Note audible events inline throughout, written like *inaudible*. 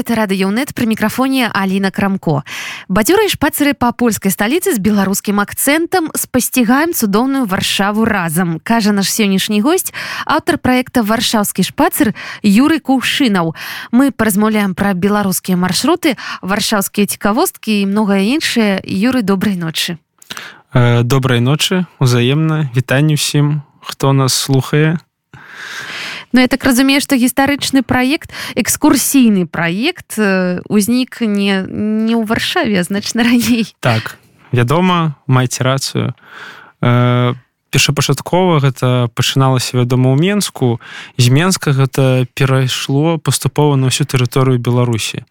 Гэта радыёнет пры мікрафоне Аліна Крамко. Бадзёры шпацыры па польскай сталіцы з беларускім акцэнтам спасцігаем цудоўную варшаву разам. Кажа наш сённяшні госць, аўтар праекта варшаўскі шпацыр Юры Кушынаў. Мы паразмаўляем пра беларускія маршруты, варшаўскія цікавосткі і многае іншае Юры добрай ночы. Э, добрай ночы, узаемна, вітанне ўсім, хто нас слухае. Ну я так разумею што гістарычны праект экскурсійны праект узнік не не ў варшаве значна раней. Так вядома маеце рацыю. Э, першапачаткова гэта пачыналася вядома ў менску. З менска гэта перайшло паступова на ўсю тэрыторыю беларусі.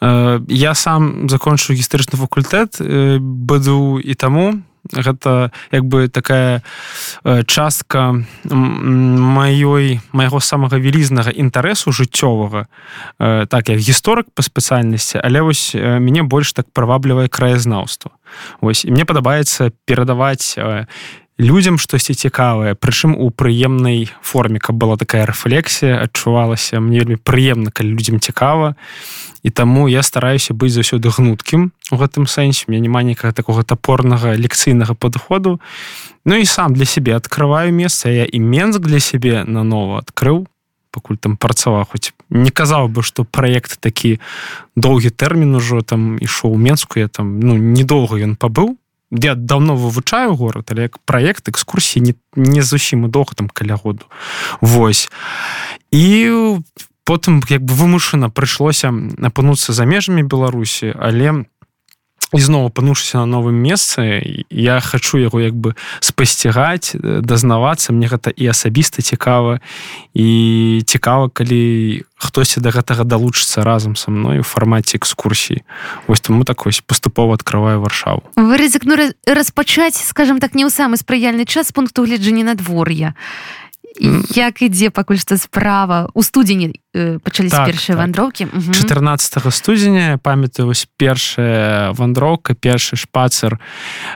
Э, я сам закончу гістарычны факультэт э, быду і таму гэта як бы такая э, частка маёй майго самага вялізнага інтарэсу жыццёвага. Э, так як гісторык па спецыяльнасці але вось э, мяне больш так праваблівае краязнаўства. Ось і мне падабаецца перадаваць людям штосьці цікавае. Прычым у прыемнай форме каб была такая рэфлексія адчувалася мне вельмі прыемна калі людям цікава. І таму я стараюся быць заўсёды гнуткім у гэтым сэнсе. Мне няма нейкага такога топорнага лекцыйнага падыходу. Ну і сам для сябе открываю месца. Я і менск для сябе нанова адкрыў пакуль там працаваў. Хоць не казаў бы што праект такі доўгі тэрмін ужо там ішоў у менску. Я там ну недоўга ён пабыў я давно вывучаю горад але як праект экскурсіі не, не зусім і доўга там каля году. Вось. І потым як бы вымушана прыйшлося апынуцца за межамі беларусі але ізноў апынуўшыся на новым месцы я хачу яго як бы спасцігаць дазнавацца. Мне гэта і асабіста цікава і цікава калі хтосьці да гэтага далучыцца разам са мной у фармаце экскурсіі вось таму так вось паступова открываю варшаву. Вы рызыкну распачаць скажем так не ў самы спрыяльны час пункту гледжання надвор'я як ідзе пакуль што справа у студзені э, пачаліся так, першыя так. вандроўкі. 14 студзеня памятаю вось першая вандроўка першы шпацер.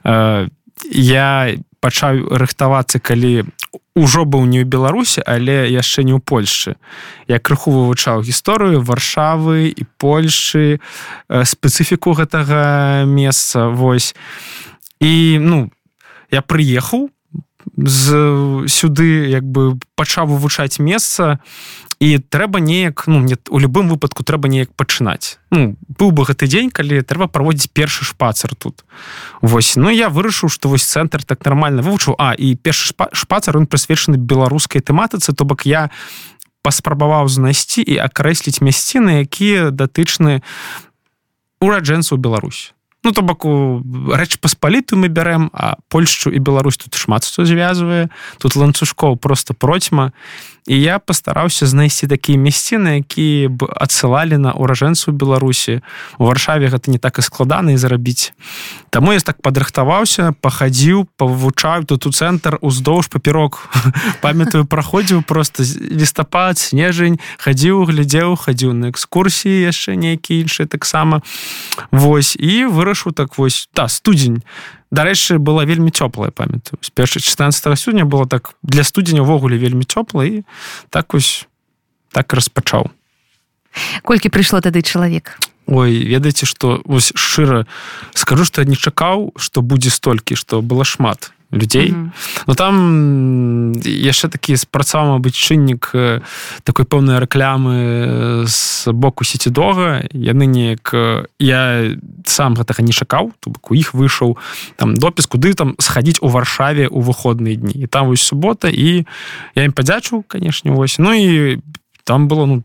Э, я пачаў рыхтавацца калі ўжо быў не ў беларусі але яшчэ не ў польшчы. Я крыху вывучаў гісторыю варшавы і польшчы э, спецыфіку гэтага месца вось. І ну я прыехаў з сюды як бы пачаў вывучаць месца і трэба неяк ну не у любым выпадку трэба неяк пачынаць. Ну, быў бы гэты дзень калі трэба праводзіць першы шпацер тут. Восьось ну я вырашыў што вось цэнтр так нормально вывучыў. А і першы шпацер он прысвечаны беларускай тэматыцы то бок я паспрабаваў знайсці і акрэсліць мясціны якія датычны ураджэнцу Беларусь ну то баку рэч паспаліту мы бярэм а польшчу і Беларусь тут шмат што звязвае. Тут ланцужкоў просто процьма. і я пастараўся знайсці такія мясціны якія б адсылалі на уражэнцу беларусі. У варшаве гэта не так і складана і зарабіць. Таму я так падрыхтаваўся пахадзіў павучаю тут у цэнтр уздоўж папірок. *laughs* Памятаю праходзіў просто лістапад снежань хадзіў глядзеў хадзіў на экскурсіі яшчэ нейкі іншыя таксама. Вось і вырашыў так вось та студзень дарэчы была вельмі цёплая памятаю з перша 14 сёння было так для студзеня увогуле вельмі цёпла і так вось так распачаў. Колькі прыйшло тады чалавек? Ой ведаеце што вось шчыра скажу што не чакаў што будзе столькі што было шмат людзей mm -hmm. но там яшчэ такі спрацаваў быць чыннік такой пэўнай рэклямы з боку сецідога яны неяк я сам гэтага не чакаў то бок у іх выйшаў там допіс куды там схадзіць у варшаве у выходныя дні і там вось субота і я ім падзячу канешне вось ну і там было ну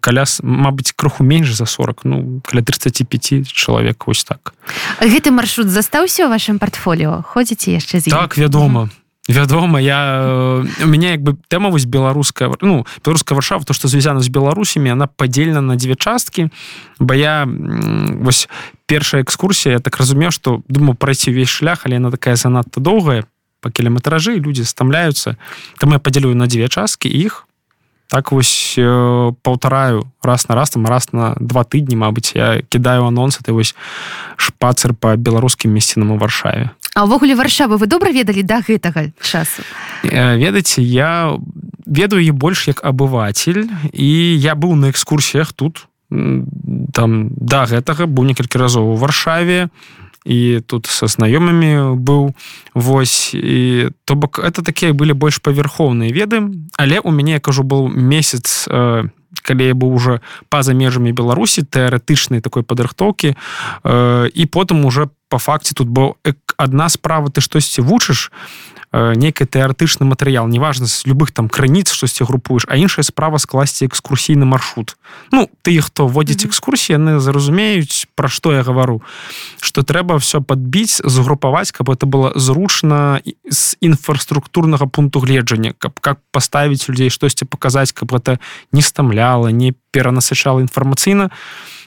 каля Мабыць кроху менш за 40 ну каля 35 чалавек вось так. Гэты маршрут застаўся ў вашым портфоліо ходзіце яшчэ з так вядома. Вядома я у меня як бы тэма вось беларуская ну беларуская варшава то что звязана з беларусямі она падзельна на дзве часткі. Бо я вось першая экскурсія я так разумеў что думаю прайсці увесь шлях але она такая занадта доўгая па кіламетражы людзі стамляюцца там я падзялю на дзве часткі іх так вось э, паўтараю раз на раз там раз на два тыдні Мабыць я кідаю анонс ты вось шпацер по беларускім месцінам у варшаве. А ўвогуле варшавы вы добра ведалі да гэтага часу? Э, ведаеце я ведаю і больш як абыватель і я быў на экскурсіях тут там да гэтага быў некалькі разоў у варшаве. і тут са знаёмымі быў вось і то бок это такія былі больш павярхоўныя веды. Але у мяне я кажу был месяц э, калі я быў уже па-за межамі беларусі тэарэтычнай такой падрыхтоўкі э, і потым уже по факце тут бо адна справа ты штосьці вучыш Э, нейкі тэарэтычны матэрыял неважна з любых там крыніц штосьці групуеш а іншая справа скласці экскурсійны маршрут. Ну ты хто водзіць экскурсіі яны зразумеюць пра што я гавару что трэба все подбіць згрупаваць каб это было зручна з інфраструктурнага пункту гледжання каб как паставіць людзей штосьці паказаць каб это не стамляла не перанасычала інфармацыйна.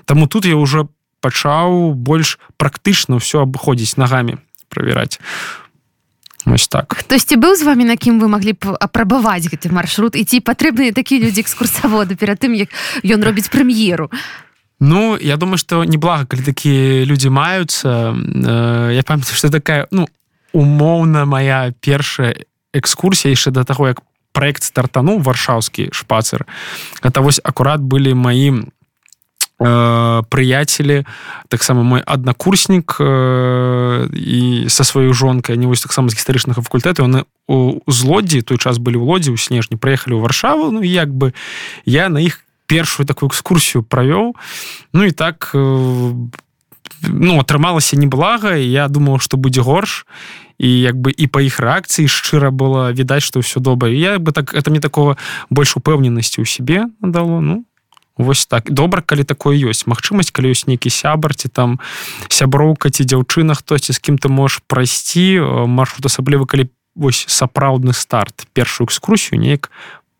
Таму тут я уже пачаў больш практычна ўсё абыходзіць нагамі правяраць Вось так. Хтосьці быў з вами на кім вы маглі б апрабаваць гэты маршрут і ці патрэбныя такія людзі экскурсаводы перад тым як ён робіць прэм'еру Ну я думаю что неблага калі такія людзі маюцца э, я памятаю что такая ну умоўна моя першая экскурсія яшчэ да таго як проект стартануў варшаўскі шпацер. Это вось акурат былі маім прыяцелі таксама мой аднакурснік э, і са сваёй жонкай не вось таксама з гістарычнага факультэту яны у злоддзі той час былі ў лодзе ў снежні прыехалі ў варшаву. Ну як бы я на іх першую такую экскурсію правёў Ну і так э, ну атрымалася неблага я думаў што будзе горш. І як бы і па іх рэакцыі шчыра было відаць што ўсё добра я бы так это мне такого больш упэўненасці ў сябе надало. Ну Вось так. Добра калі такое ёсць. Мачымасць калі ёсць нейкі сябар ці там сяброўка ці дзяўчына хтосьці з кім ты можаш прайсці. Маршрут асабліва калі вось сапраўдны старт першую экскурсію неяк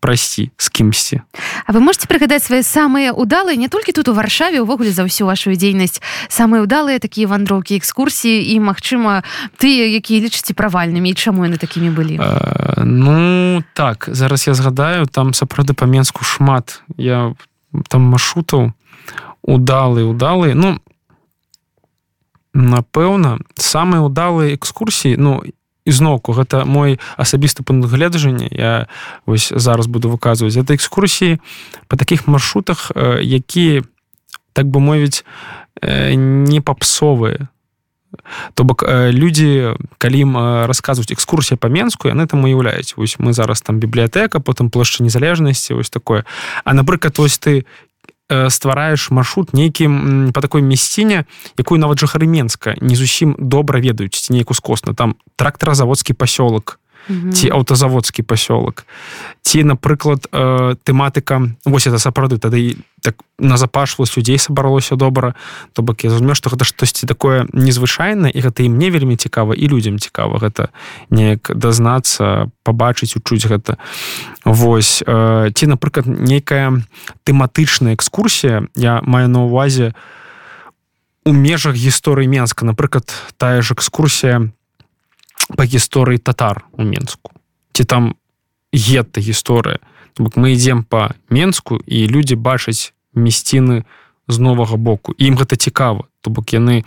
прайсці з кімсьці. А вы можете прыгадаць свае самыя удалыя не толькі тут у варшаве увогуле за ўсю вашу дзейнасць самыя удалыя такія вандроўкі экскурсіі і магчыма тыя якія лічыце правальнымі і чаму яны такімі былі? Э, Ну так зараз я згадаю там сапраўды па-менску шмат. Я там маршрутаў удалы удалы ну напэўна самыя удалыя экскурсіі ну ізноўку гэта мой асабісты пункт гледжання. Я вось зараз буду выказваць. Это экскурсіі по таких маршрутах якія так бы мовіць не папсовыя то бок людзі калі ім расказваюць экскурсія па менску яны там уяўляюць вось мы зараз там бібліятэка потым плошча незалежнасці вось такое. А напрыклад вось ты ствараеш маршрут нейкім по такой мясціне якую нават жыхары менска не зусім добра ведаюць ці нейку скосна там трактаразаводскі пасёлак ці аўтазаводскі пасёлак ці напрыклад э, тэматыка вось это сапраўды тады так назапашвалась людзей сабралося добра. То бок я зразумею што гэта штосьці такое незвычайна і гэта і мне вельмі цікава і людзям цікава гэта неяк дазнацца пабачыць учуць гэта. Вось э, ці напрыклад нейкая тэматычная экскурсія я маю на увазе у межах гісторыі менска напрыклад тая ж экскурсія па гісторыі татар у менску. Ці там гетта гісторыя. Бок мы ідзем по менску і людзі бачаць мясціны з новага боку. Ім гэта цікава. То бок яны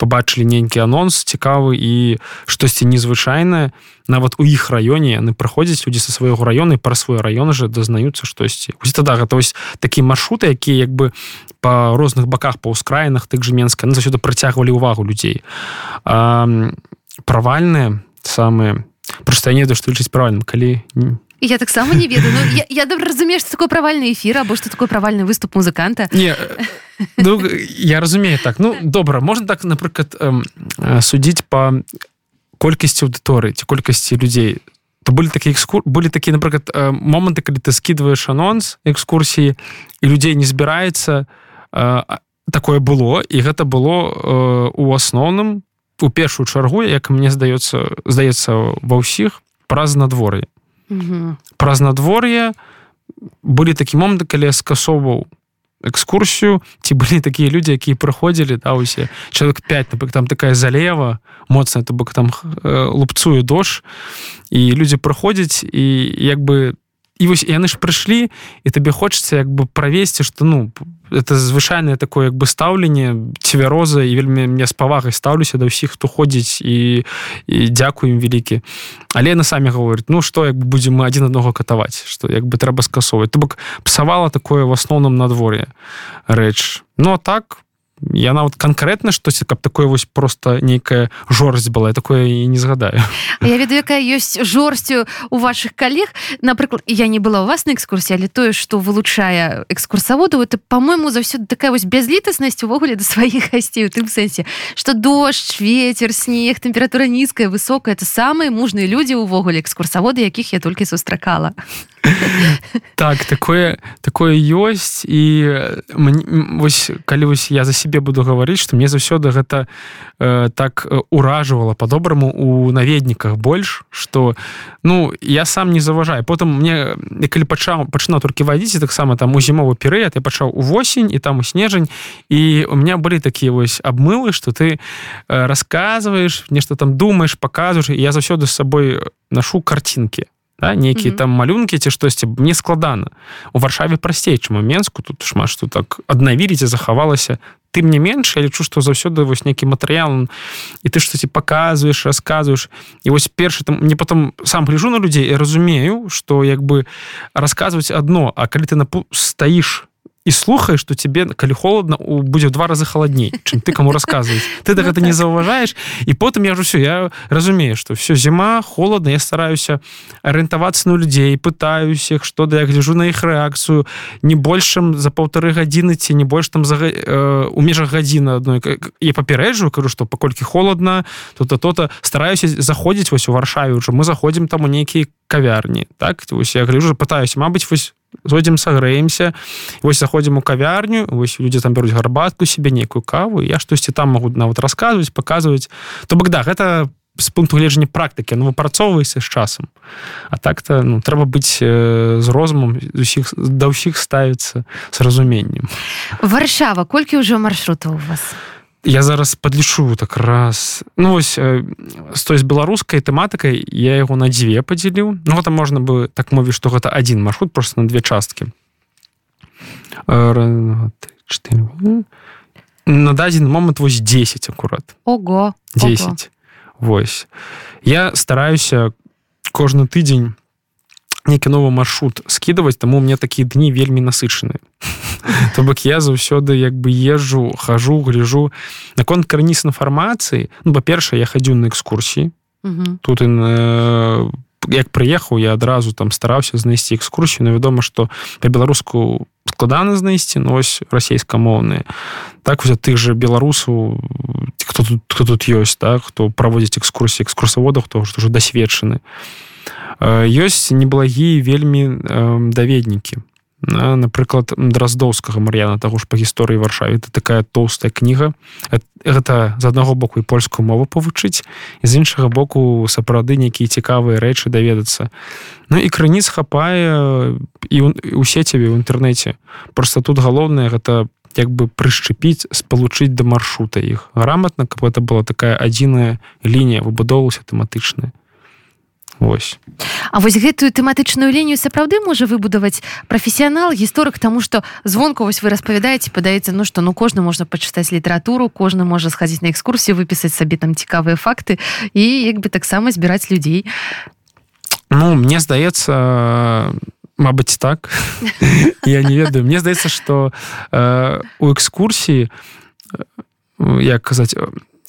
побачылі нейкі анонс цікавы і штосьці незвычайнае. Нават у іх раёне яны праходзяць людзі са свайго раёны пра свой раён жа дазнаюцца штосьці. Тада гэта вось такі маршруты якія як бы па розных баках па ўскраінах тых жа менска заўсёды прыцягвалі ўвагу людзей. Правальныя самыя просто не ведаю што лічыць правальным калі я таксама не ведаю ну, я, я добра разумею што такое правальны эфір або што такое правальны выступ музыканта. Не, ну, я разумею так. Ну добра можна так напрыклад эм, судзіць па колькасці аўдыторыі ці колькасці людзей то былі такія экскур былі такія напрыклад э, моманты калі ты скидываешь анонс экскурсіі і людзей не збіраецца э, такое было і гэта было э, у асноўным у першую чаргу як мне здаецца здаецца ва ўсіх праз надвор'е праз надвор'е былі такі моманты калі скасоўваў экскурсію ці былі такія людзі якія прыходзілі да усе. Чалавек 5 напрыклад там такая залева моцная то бок там лупцую дождж і людзі прыходзяць і як бы і вось яны ж прыйшлі і табе хочацца як бы правесці што ну это звычайнае такое як бы стаўленне цвяроза і вельмі мне з павагай стаўлюся да ўсіх хто ходзіць і, і дзякую ім вялікі але на самі гаворыць ну што як будзем мы адзін аднаго катаваць што як бы трэба скасоўваць то бок псавала такое в асноўным надвор'е рэч ну а так по я нават канкрэтна штосьці каб такое вось просто нейкая жорсць была я такое і не згадаю я веду якая ёсць жорсцю у ваших калег напрыклад я не была у вас на экскурсіі але тое что вылучае экскурсаводу это по-моему заўсёды такая вось бязлітаснасць увогуле да сваіх гасцей у тым сэнсе что дождж ветер снег температура нізкая высокая это самыя мужныя людзі увогуле экскурсаводы якіх я толькі сустракала так такое такое ёсць і вось калі вось я за себе буду гаварыць что мне заўсёды гэта э, так уражвала по-добраму у наведніках больш что ну я сам не заважаю потым мне калі пачаў пачынаў толькі вадзіць таксама там у зімовы перыяд я пачаў увосень і там у снежань і у меня былі такія вось абмылы что ты э, рассказываешь нешта там думаешь показываешь я заўсёды з сабой нашу картинки да, нейкія mm -hmm. там малюнкі ці штосьці мне складана у варшаве прасцей чым у менску тут шмат што так аднавіліце захавалася тым не менш я лічу што заўсёды вось нейкі матэрыял і ты штосьці паказваеш расказваеш і вось першы там не потом сам гляжу на людзей і разумею што як бы расказваць адно а калі ты на стаіш і слухай что тебе калі холодно у будзе два разы халадней чым ты кому рассказывать *laughs* ты да гэта не заўважаешь і потым я ж все я разумею что все зіма холодно я стараюся арыентавацца на людзей пытаюсь их что да я гляжу на іх рэакцыю не большым за полторы гадзіны ці не больш там за э, у межах гадзіны адной я папярэджу кажу что паколькі холодно то-то то-то. Стараюся заходзіць вось у варшаве уже. Мы заходзім там у нейкіе кавярні так? Вось я гляжу пытаюсь Мабыць вось зойдзем сагрэемся вось заходзім у кавярню вось людзі там бяруць гарбатку себе нейкую каву я штосьці там могуць нават расказваць паказваць. То бок да гэта з пункту гледжання практыкі ну выпрацоўвайся з часам. А так-то ну трэба быць э, з розумам усіх да ўсіх ставіцца з разуменнем. Варшава колькі ўжо маршрутаў у вас? у я зараз падлічу так раз. Ну ось з той з беларускай тэматыкай я яго на дзве падзяліў. Ну гэта можна бы так мовіць што гэта адзін маршрут просто на две часткі. На дадзены момант вось 10 акурат. Ого 10 ого. Вось. Я стараюся кожны тыдзень нейкі новы маршрут скидываць таму меня такія дні вельмі насычаны *laughs* то бок я заўсёды як бы езжу хожу гляжу наконт карніз інфармацыі ну па-першае я хадзю на экскурсіі. Тут і на як прыехаў я адразу там стараўся знайсці экскурсію но вядома что по-беларуску складана знайсці нось расійскамоўныя так вось тых же беларусаў кто тут кто тут ёсць так хто праводзіць экскурсіі экскурсаводах то што ўжо дасведчаны. Ёсць неблагія вельмі даведнікі напрыклад драздоўскага мар'яна таго ж па гісторыі варшаве. Это такая тоўстая кніга. Гэта з аднаго боку і польскую мову павучыць з іншага боку сапраўды нейкія цікавыя рэчы даведацца. Ну і крыніц хапае і у сеціве ў інтэрнэце. Просто тут галоўнае гэта як бы прышчыпіць спалучыць да маршрута іх. Граматна каб это была такая адзіная лінія выбудоўвалася тэматычная Вось. А вось гэтую тэматычную лінію сапраўды можа выбудаваць прафесіянал гісторык таму што звонку вось вы распавядаеце падаецца ну што ну кожны можна пачытаць літаратуру кожны можа схадзіць на экскурсію выпісаць сабе там цікавыя факты і як бы таксама збіраць людзей. Ну мне здаецца Мабыць так. *laughs* Я не ведаю. Мне здаецца што э, у экскурсіі як казаць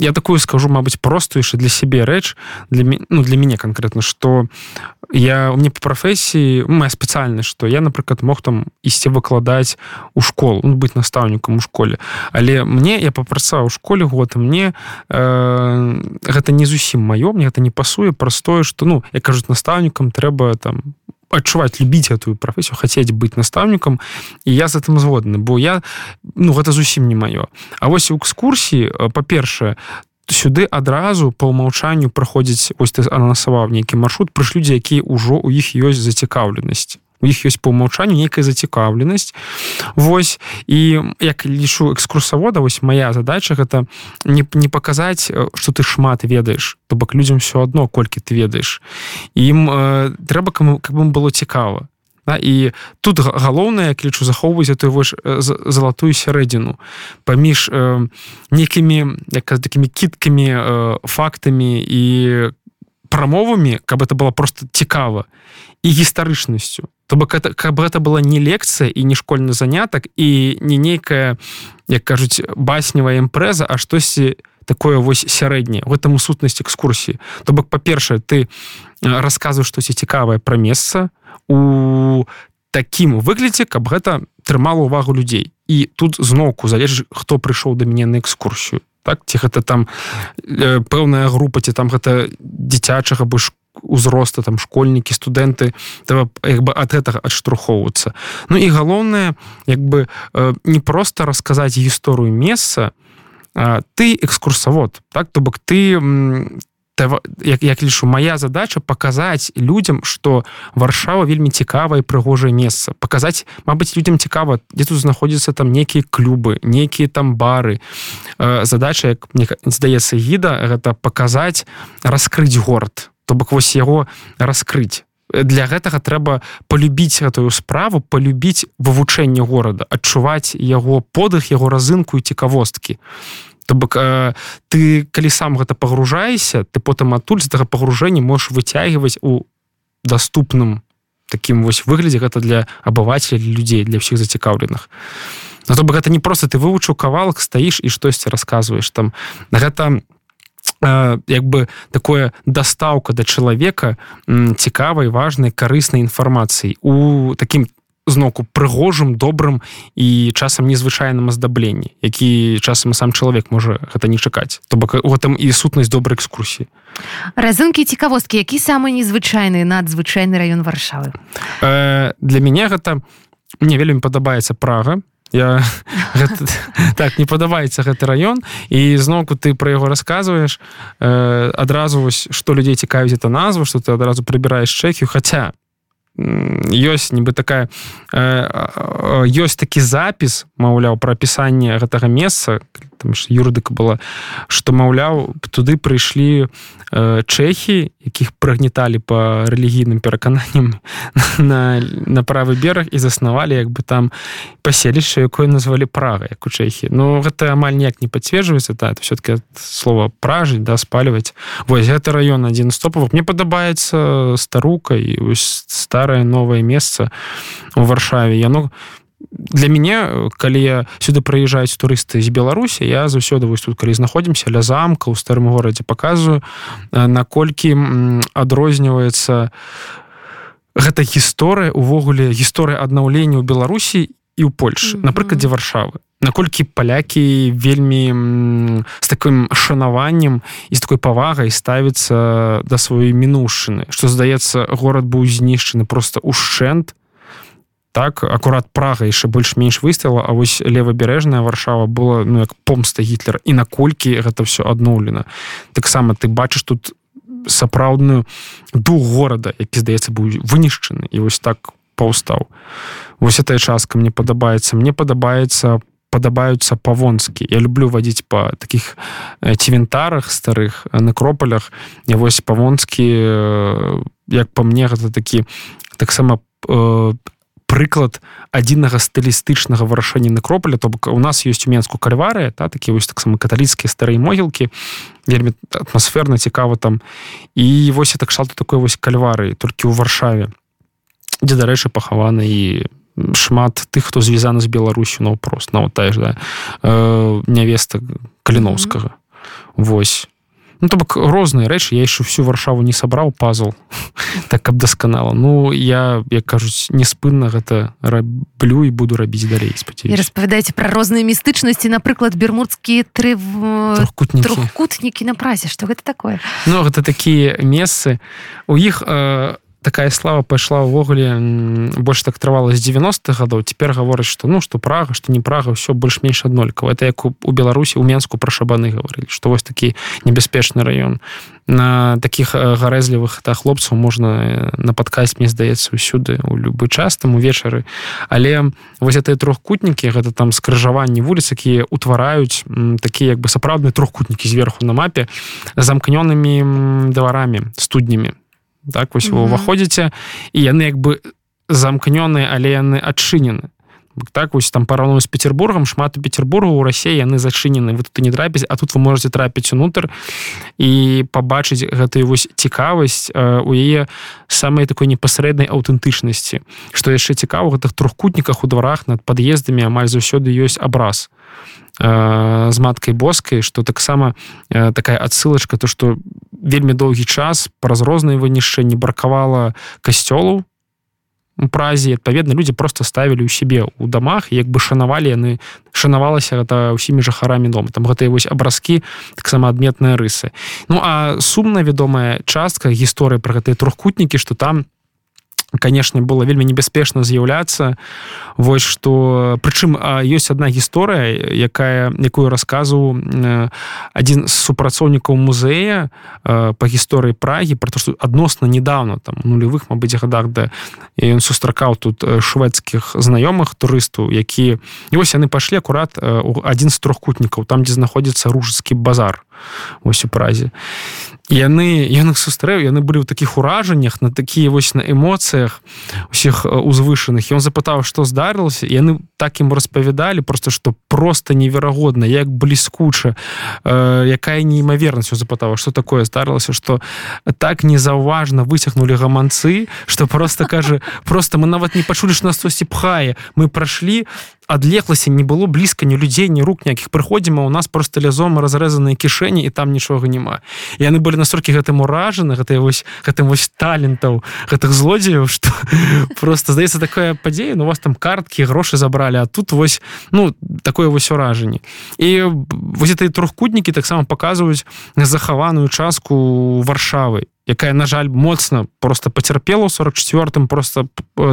я такую скажу Мабыць простую яшчэ для сябе рэч для ну, для мяне конкретно что я мне по прафесіі моя спецыяльнасць что я напрыклад мог там ісці выкладаць у школу ну, быць настаўнікам у школе. Але мне я папрацаваў у школе год мне э, гэта не зусім маё мне гэта не пасуе простое что ну я кажуць настаўнікам трэба там адчуваць любіць эту прафесію хацець быць настаўнікам і я за гэтым згодны бо я ну гэта зусім не маё. А вось у экскурсіі па-першае сюды адразу по ўмаўчанню праходзіць ось ты анансаваў нейкі маршрут прыш людзі якія ўжо у іх ёсць зацікаўленасць у іх ёсць по ўмаўчанню нейкая зацікаўленасць. Вось і як лічу экскурсавода вось моя задача гэта не, не паказаць что ты шмат ведаеш то бок людзям все адно колькі ты ведаеш. Ім э, трэба каму каб ім было цікава. Да, і тут галоўнае клічу захоўваць той вось залатую сярэдзіну. Паміж э, некімі як такімі кіткамі э, фактамі і прамовамі каб это было просто цікава і гістарычнасцю. То бок это каб гэта была не лекцыя і не школьны занятак і не нейкая як кажуць басневая імпрэза а штосьці такое вось сярэдняе. В этом сутнасць экскурсіі. То бок па-першае ты расказваеш штосьці цікавае пра месца у такім выглядзе каб гэта трымала увагу людзей. І тут зноўку залежыць хто прыйшоў да мяне на экскурсію так ці гэта там э, пэўная група ці там гэта дзіцячага больш узроста там школьнікі студэнты як бы ад гэтага адштурхоўвацца. Ну і галоўнае як бы э, не просто расказаць гісторыю месца ты экскурсавод так то бок ты як, як лішу моя задача показаць людям что варшава вельмі цікавае прыгожае месца. Показаць Мабыць людям цікава дзе тут знаходзіцца там нейкія клубы нейкія там бары. Э, задача як мне здаецца гіда гэта показаць раскрыць город то бок вось яго раскрыць для гэтага трэба полюбіць гэтую справу полюбіць вывучэнне горада адчуваць яго подых яго разынку і цікавосткі то бок э, ты калі сам гэта пагружаешся ты потым адтуль з гэтага пагружэння можешь выцягваць у доступным таким вось выглядзе гэта для абывателя людзей для ўсіх зацікаўленых. Ну то бок гэта не просто ты вывучыў кавалак стаіш і штосьці расказваеш. Там гэта як бы такое дастаўка да чалавека цікавай важнай карыснай інфармацыі. У такім зноку прыгожым добрым і часам незвычайным аздабленні які часам сам чалавек можа гэта не чакаць. То бок у гэтым і сутнасць добрай экскурсіі. Разынкі цікавосткі які самы незвычайны надзвычайны раён варшавы? Э, для мяне гэта мне вельмі падабаецца прага. Я *laughs* гэта, так не падабаецца гэты раён. І зноўку ты пра яго расказваеш э, адразу вось што людзей цікавіць это назва што ты адразу прыбіраеш чэхію хаця ёсць нібы такая ёсць такі запіс маўляў пра апісанне гэтага месца там юрыдыка была што маўляў туды прыйшлі э, чэхі якіх прыгнеталі по рэлігійным перакананням *laughs* на, на правы бераг і заснавалі як бы там паселішча якое назвалі прага як у чэхі. Ну гэта амаль ніяк не пацверджваецца да, это все-таки слова пражыць да спальваць. Вось гэты раён адзін стопавых мне падабаецца старука і старое новае месца у варшаве. Яно для мяне калі я сюды прыязджаюць турысты з беларусі я заўсёды вось тут калі знаходзімся ля замка ў старым горадзе показываю наколькі адрозніваецца гэта гісторыя увогуле гісторыя аднаўлення ў беларусі і ў польльшы mm -hmm. напрыкладзе варшавы наколькі палякі вельмі з таким шанаваннем і з такой павагай ставіцца да сваёй мінушчыны што здаецца горад быў знішчаны просто ушчэнт так акурат прага яшчэ больш-менш выстаяла А вось левабярэжная варшава была ну як помста гітлера і наколькі гэта все адноўлена. Таксама ты бачыш тут сапраўдную дух горада які здаецца быў вынішчаны і вось так паўстаў. Вось эта частка мне падабаецца. Мне падабаецца падабаюцца павонскі. Я люблю вадзіць па таких цівентарах старых некропалях. Я вось павонскі як па мне гэта такі таксама по прыклад адзінага стылістычнага вырашэння некропаля. То бок у нас ёсць у менску кальварыя та такі вось таксама каталіцкія старыя могілкі вельмі атмасферна цікава там. І вось так шалту такой вось кальвары толькі ў варшаве дзе дарэчы пахаваны і шмат тых хто звязаны з беларусю наўпрост на вот тая ж да э, нявеста каліновскага. Mm -hmm. восьось Ну, то бок розныя рэчы я яшчэ всю варшаву не сабраў пазл *laughs* так каб дасканала Ну я як кажуць неспынна гэта раблю і буду рабіць далей распавядайце пра розныя містычнасці напрыклад бермудскія тры трохкутнікі. на празе. Что гэта такое? Ну гэта такія месцы. У іх у э, такая слава пайшла ўвогуле больш так трывала з 90-х гадоў цяпер гаворыць што ну што прага што не прага ўсё больш-менш аднолькава это як у беларусі у менску пра шабаны гаварылі што вось такі небяспечны раён на таких гарэзлівых та хлопцаў можна нападкаць мне здаецца ўсюды у любы час там увечары але вось гэтыя трохкутнікі гэта там скрыжаванні вуліц якія утвараюць такія як бы сапраўдныя трохкутнікі зверху на мапе замкнёнымі дварамі студнямі так вось вы уваходзіце і яны як бы замкнёныя але яны адчынены так вось там параўну з петербургам шмат у петербургу у рассіі яны зачынены вы тут не трапіць а тут вы можете трапіць унутр і пабачыць гэтую вось цікавасць у яе самай такой непасрэднай аўтэнтычнасці што яшчэ цікава гэтых трохкутніках у дварах над пад'ездамі амаль заўсёды ёсць абраз з маткай боскай что таксама такая адсылачка то что вельмі доўгі час праз розныя вынішчэнні бракавала касцёлу празе. Адпаведна людзі просто ставілі ў сябе ў дамах як бы шанавалі яны шанавалася гэта ўсімі жыхарамі дома. Там гэтыя вось абразкі таксама адметныя рысы. Ну а сумная вядомая частка гісторыі пра гэтыя трохкутнікі што там конечно было вельмі небяспечна з'яўляцца. Вось что прычым ёсць одна гісторыя якая якую рассказу один з супрацоўнікаў музея по гісторыі прагі про то что адносна недавно там нулевых Мабыць годах да ён сустракаў тут шведскіх знаёмых турыстаў які і вось яны пашлі акурат у один з трохкутнікаў там дзе знаходзіцца ружскі базар ось у празе. Яны яны сустрэў яны былі ў такіх уражаннях на такія вось на эмоцыях усіх узвышаных. Ён запытаў што здарылася яны так ім распавядалі просто что просто неверагодна як бліскуча э, якая неймавернасць запытала что такое здарылася что так незаўважна выцягнули гаманцы что просто кажа *laughs* просто мы нават не пачулі ж нас хтосьці пхае. Мы прайшлі адлеглася не было блізка ні людзей ні рук ніякіх прыходзім у нас просто лязом разрэзаныя кішэні і там нічога няма яны былі настолькі гэтым уражаны гэта вось гэтым вось талентаў гэтых злодзеяў что *laughs* просто здаецца такая падзея ну вас там карткі грошы забралі а тут вось ну такое вось уражанне і вось этой трохкутнікі таксама паказваюць захаваную частку варшавы якая на жаль моцна просто пацярпела 44 просто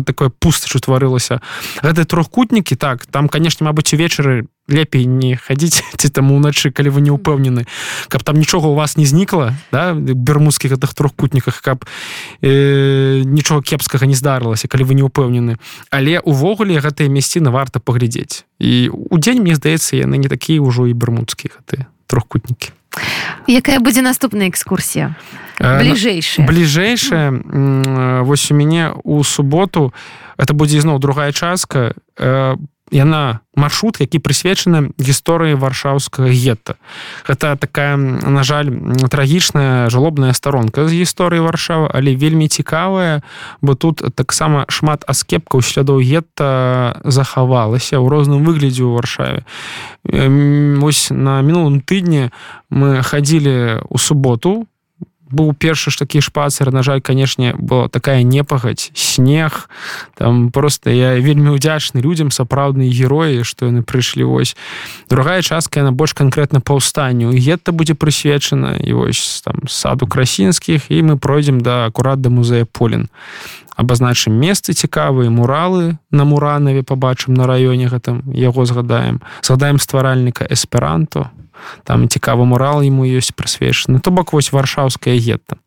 такое пустач утварылася. Гэты трохкутнікі так там конечно Мабыць увечары лепей не хадзіць *laughs* ці там уначы калі вы не ўпэўнены каб там нічога у вас не знікла да бермудскіх гэтых трохкутніках каб э, нічога кепскага не здарылася калі вы не ўпэўнены. Але увогуле гэтыя мясціны варта паглядзець. І у дзень мне здаецца яны не такія ўжо і бермудскіх ты трохкутнікі якая будзе наступная экскурсія? Бліжэйшая. бліжэйшая вось у мяне у суботу это будзе ізноў другая частка по яна маршрут які прысвечаны гісторыі варшаўскага гетта. Гэта такая на жаль трагічная жалобная старонка з гісторыі варшавы але вельмі цікавая бо тут таксама шмат аскепкаў слядоў гетта захавалася ў розным выглядзе ў варшаве. Ось на мінулым тыдні мы хадзілі у суботу быў першы ж такі шпацер на жаль канешне была такая непагадь снег там просто я вельмі удзячны людям сапраўдныя героі што яны прыйшлі вось. Другая частка яна больш канкрэтна паўстанню гетта будзе прысвечана і вось там саду красінскіх і мы пройдзем да акурат да музея полін абазначым месцы цікавыя муралы на муранаве побачым на раёне гэтым яго згадаем. Згадаем стваральніка эсперанто. Там цікавы мурал ему ёсць прысвечаны. То бок вось варшаўская гетта.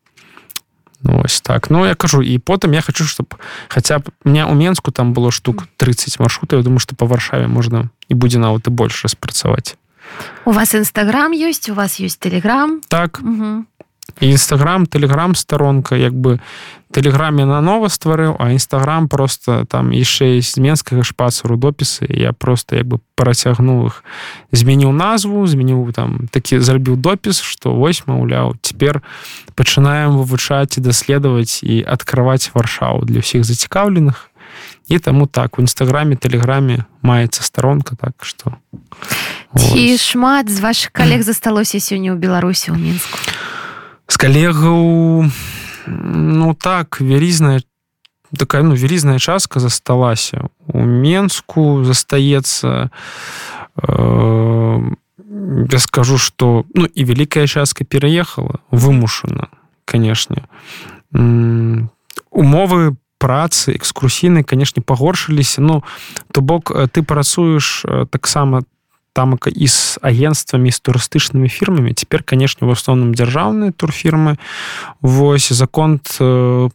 Ну, ось так. Ну я кажу і потым я хочу чтоб хаця б мне у менску там было штук 30 маршрутаў Я думаю что по варшаве можна і будзе нават і больш распрацаваць. У вас нстаграм ёсць у вас есть телеграм так. Угу нстаграм телеграм сторонка як бы тэлеграме на нова стварыў а нстаграм просто там яшчэ з менскага шпацару допісы я просто як бы працягнуў их змяніў назву змяніў там такі зрабіў допіс что вось маўляў цяпер пачынаем вывучаць і даследаваць і открываць варшаву для ўсіх зацікаўленых і таму так у нстаграме тэлеграме маецца сторонка так что ці шмат з ваших калег засталося сёння ў беларусі ў мінску з калегаў ну так вялізная такая ну вялізная частка засталася. У менску застаецца. Э, я скажу что ну і вялікая частка пераехала вымушана канешне. Умовы працы экскурсійнай канешне пагоршыліся. Ну то бок ты працуеш таксама там і з агентствамі з турыстычнымі фірмамі цяпер канешне в асноўным дзяржаўныя турфірмы восьось закон э,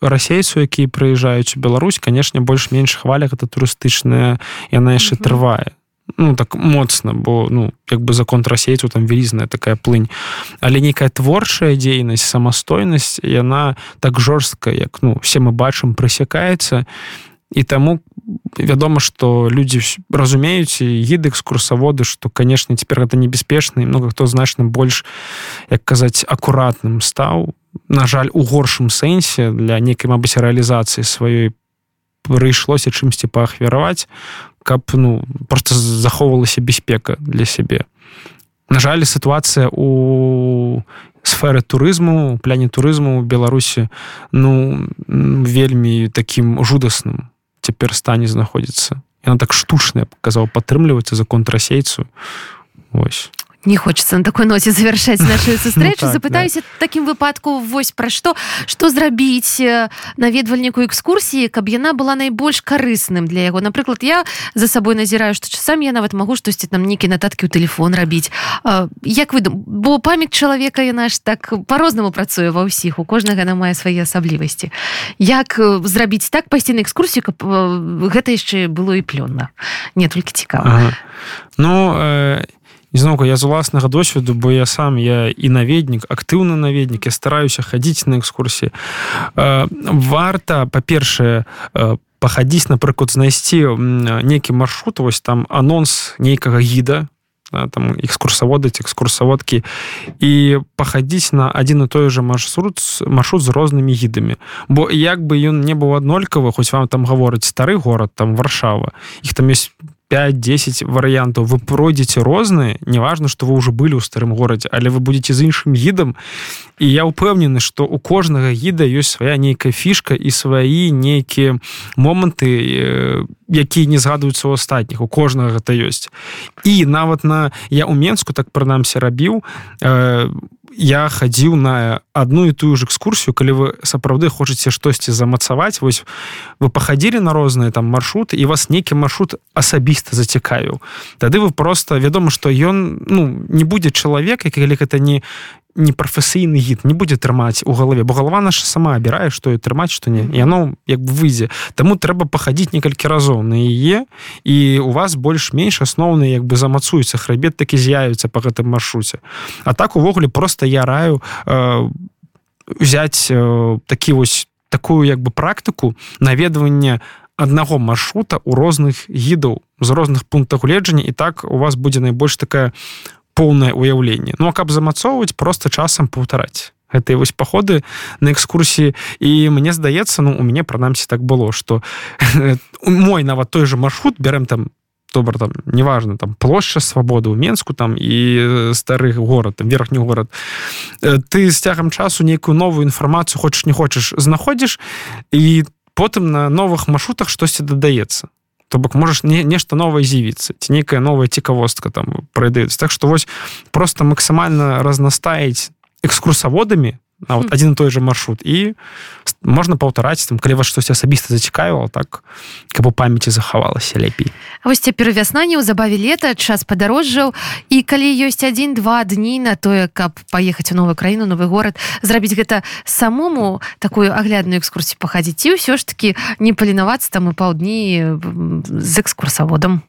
расейцу які прыязджаюць у Беларусь канешне больш-менш хваля гэта турыстычная яна яшчэ трывае ну так моцна бо ну як бы за контрасейцу там вялізная такая плынь. Але нейкая творчая дзейнасць самастойнасць яна так жорстка як ну все мы бачым прысякаецца і таму вядома что людзі разумеюць гід экскурсаводы что конечно цяпер гэта небяспечна і много хто значна больш як казаць акуратным стаў. На жаль у горшым сэнсе для нейкай мабыць рэалізацыі сваёй прыйшлося чымсьці паахвяраваць каб ну просто захоўвалася бяспека для сябе. На жаль сітуацыя у сферы турызму пляне турызму беларусі ну вельмі таким жудасным цяпер стане знаходзіцца яна так штучная показаў падтрымліваецца за контрасейцу ось не хочется на такой ноце завершаць нашу *laughs* сустрэчу ну, так, запытаюся да. таким выпадку вось пра што што зрабіць наведвальніку экскурсіі каб яна была найбольш карысным для яго? Напрыклад я за сабой назіраю што часам я нават магу штосьці там нейкі нататкі ў телефон рабіць. Як вы бо памяць чалавека яна ж так по-рознаму працуе ва ўсіх у кожнага на мае свае асаблівасці. Як зрабіць так пайсці на экскурсію каб гэта яшчэ было і плённа. Не толькі цікава. Ага. ну я э зноўку я з уласнага досведу бо я сам я і наведнік актыўны наведнік я стараюся хадзіць на экскурсіі варта па-першае пахадзіць напрыклад знайсці нейкі маршрут вось там анонс нейкага гіда там экскурсаводы экскурсаводкі і пахадзіць на адзін і той же маршрут маршрут з рознымі гідамі бо як бы ён не быў аднолькавы хоць вам там гаворыць стары горад там варшава іх там есть 5-10 варыянтаў вы пройдзеце розныя неважно что вы уже былі ў старым горадзе але вы будете з іншым гідам і я упэўнены что у кожнага гіда ёсць свая нейкая фішка і свае нейкія моманты якія не згадваюцца ў астатніх. У кожнага гэта ёсць. І нават на я у менску так прынамсі рабіў у я хадзіў на одну і тую ж экскурсію калі вы сапраўды хочаце штосьці замацаваць вось вы пахадзілі на розныя там маршруты і вас нейкі маршрут асабіста зацікавіў. Тады вы просто вядома што ён ну не будзе чалавек калі гэта не непрафесійны гід не будзе трымаць у галаве бо галава наша сама абірае што і трымаць што не яно як бы выйдзе таму трэба пахадзіць некалькі разоў на яе і у вас больш-менш асноўны як бы замацуецца храбет такі з'явіцца по гэтым маршруце а так увогуле просто я раю э, взять э, такі вось такую як бы практыку наведвання аднаго маршрута у розных гідаў з розных пунктах гледжання і так у вас будзе найбольш такая поўнае ўяўленне Ну а каб замацоўваць просто часам паўтараць. Гэтыя вось паходы на экскурсіі. І мне здаецца ну у мяне прынамсі так было что *laughs* мой нават той же маршрут бярем там добра там неважно там плошча свабоды ў менску там і стары горад там верхні горад. Ты з цягам часу нейкую новую інфармацыю хочаш не хочаш знаходзіш і потым на новых маршрутах штосьці дадаецца то бок можаш не нешта новае з'явіцца ці нейкая новая цікавостка там пройдаюць так что вось просто максімальна разнастаіць экскурсаводамі на вот один той же маршрут. І можна паўтараць там калі вас штось асабіста зацікавіла так каб у памяці захавалася лепей вось цяпер вясна неўзабаве лета час падарожжаў і калі ёсць один-два дні на тое каб паехаць у новую краіну новы горад зрабіць гэта самому такую аглядную экскурсію пахадзіць і ўсё ж таки не паленавацца там і паўдні з экскурсаводам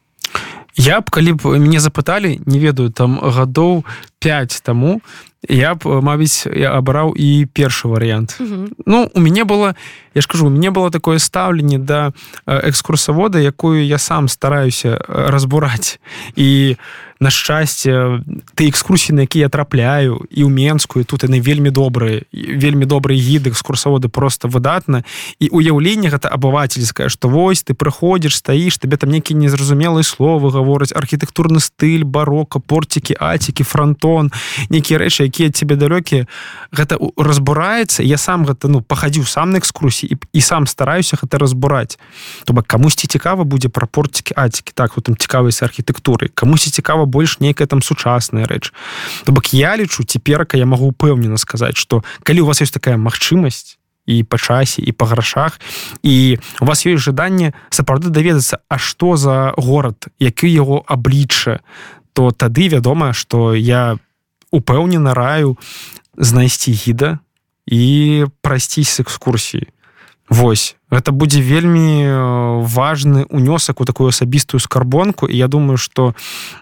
я б калі б мяне запыталі не ведаю там гадоў 5 таму я б мабіць я абраў і першы варыянт mm -hmm. ну у мяне было я ж кажу у мяне было такое стаўленне да экскурсавода якую я сам стараюся разбураць і на шчасце ты экскурсіі на які я трапляю і ў менскую тут яны вельмі добрыя вельмі добрыя гіды экскурсаводы просто выдатна і уяўленне гэта абывательскае што вось ты прыходзіш стаіш табе там нейкі незразумелыя словы гавораць архітэктурны стыль барока порцікі ацікі фронтон нейкія рэчы якія тебе далёкія гэта разбураецца я сам гэта ну пахадзіў сам на экскурсіі і, і сам стараюся гэта разбураць то бок камусьці цікава будзе пра порцікі ацікі так вот там цікавасць архітэктуры камусьці цікава больш нейкая там сучасная рэч. То бок я лічу цяперка я магу упэўнена сказаць что калі у вас есть такая магчымасць і па часе і па грашах і у вас ёсць жаданне сапраўды даведацца А што за горад які яго аблічча то тады вядома что я упэўнена раю знайсці гіда і прасціць з экскурсіі Вось. Гэта будзе вельмі э, важны унёсак у такую асабістую скарбонку і я думаю что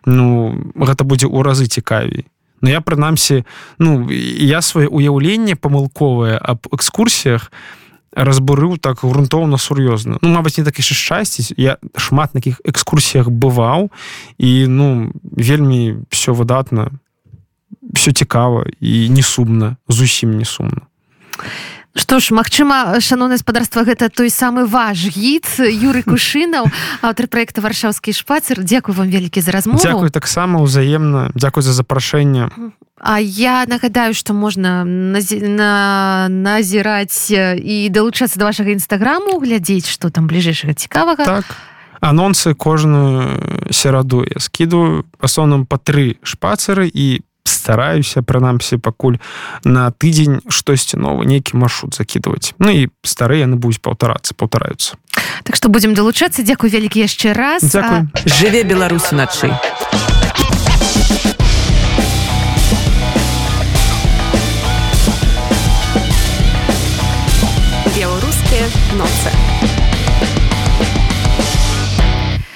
ну гэта будзе ў разы цікавей. Но я прынамсі ну я свае уяўленне памылковае аб экскурсіях разбурыў так грунтоўна сур'ёзна. Ну мабыць не так яшчэ шчасціць я шмат таких экскурсіях бываў і ну вельмі все выдатна все цікава і не сумна зусім не сумна Што ж Мачыма шаноўна гаспадарства гэта той самы ваш гід Юры кушынаў *laughs* аўтар проекта варшаўскі шпацер Дякую вам вялікі за размову. Дякую таксама ўзаемна Дякую за запрашэнне. А я нагадаю што можна на назіраць і далучацца да вашага нстаграму глядзець што там бліжэйшага цікавага. Так. Анонсы кожную сераду я скідываю асноўным па тры шпацеры і стараюся прынамсі пакуль на тыдзень штосьці новы нейкі маршрут закидывать Ну і старыя яны будуць паўтарацца паўтараюцца. Так што будзем далучацца. Дзякуй вялікі яшчэ раз. А... жыве беларус уначы беларускія ноцы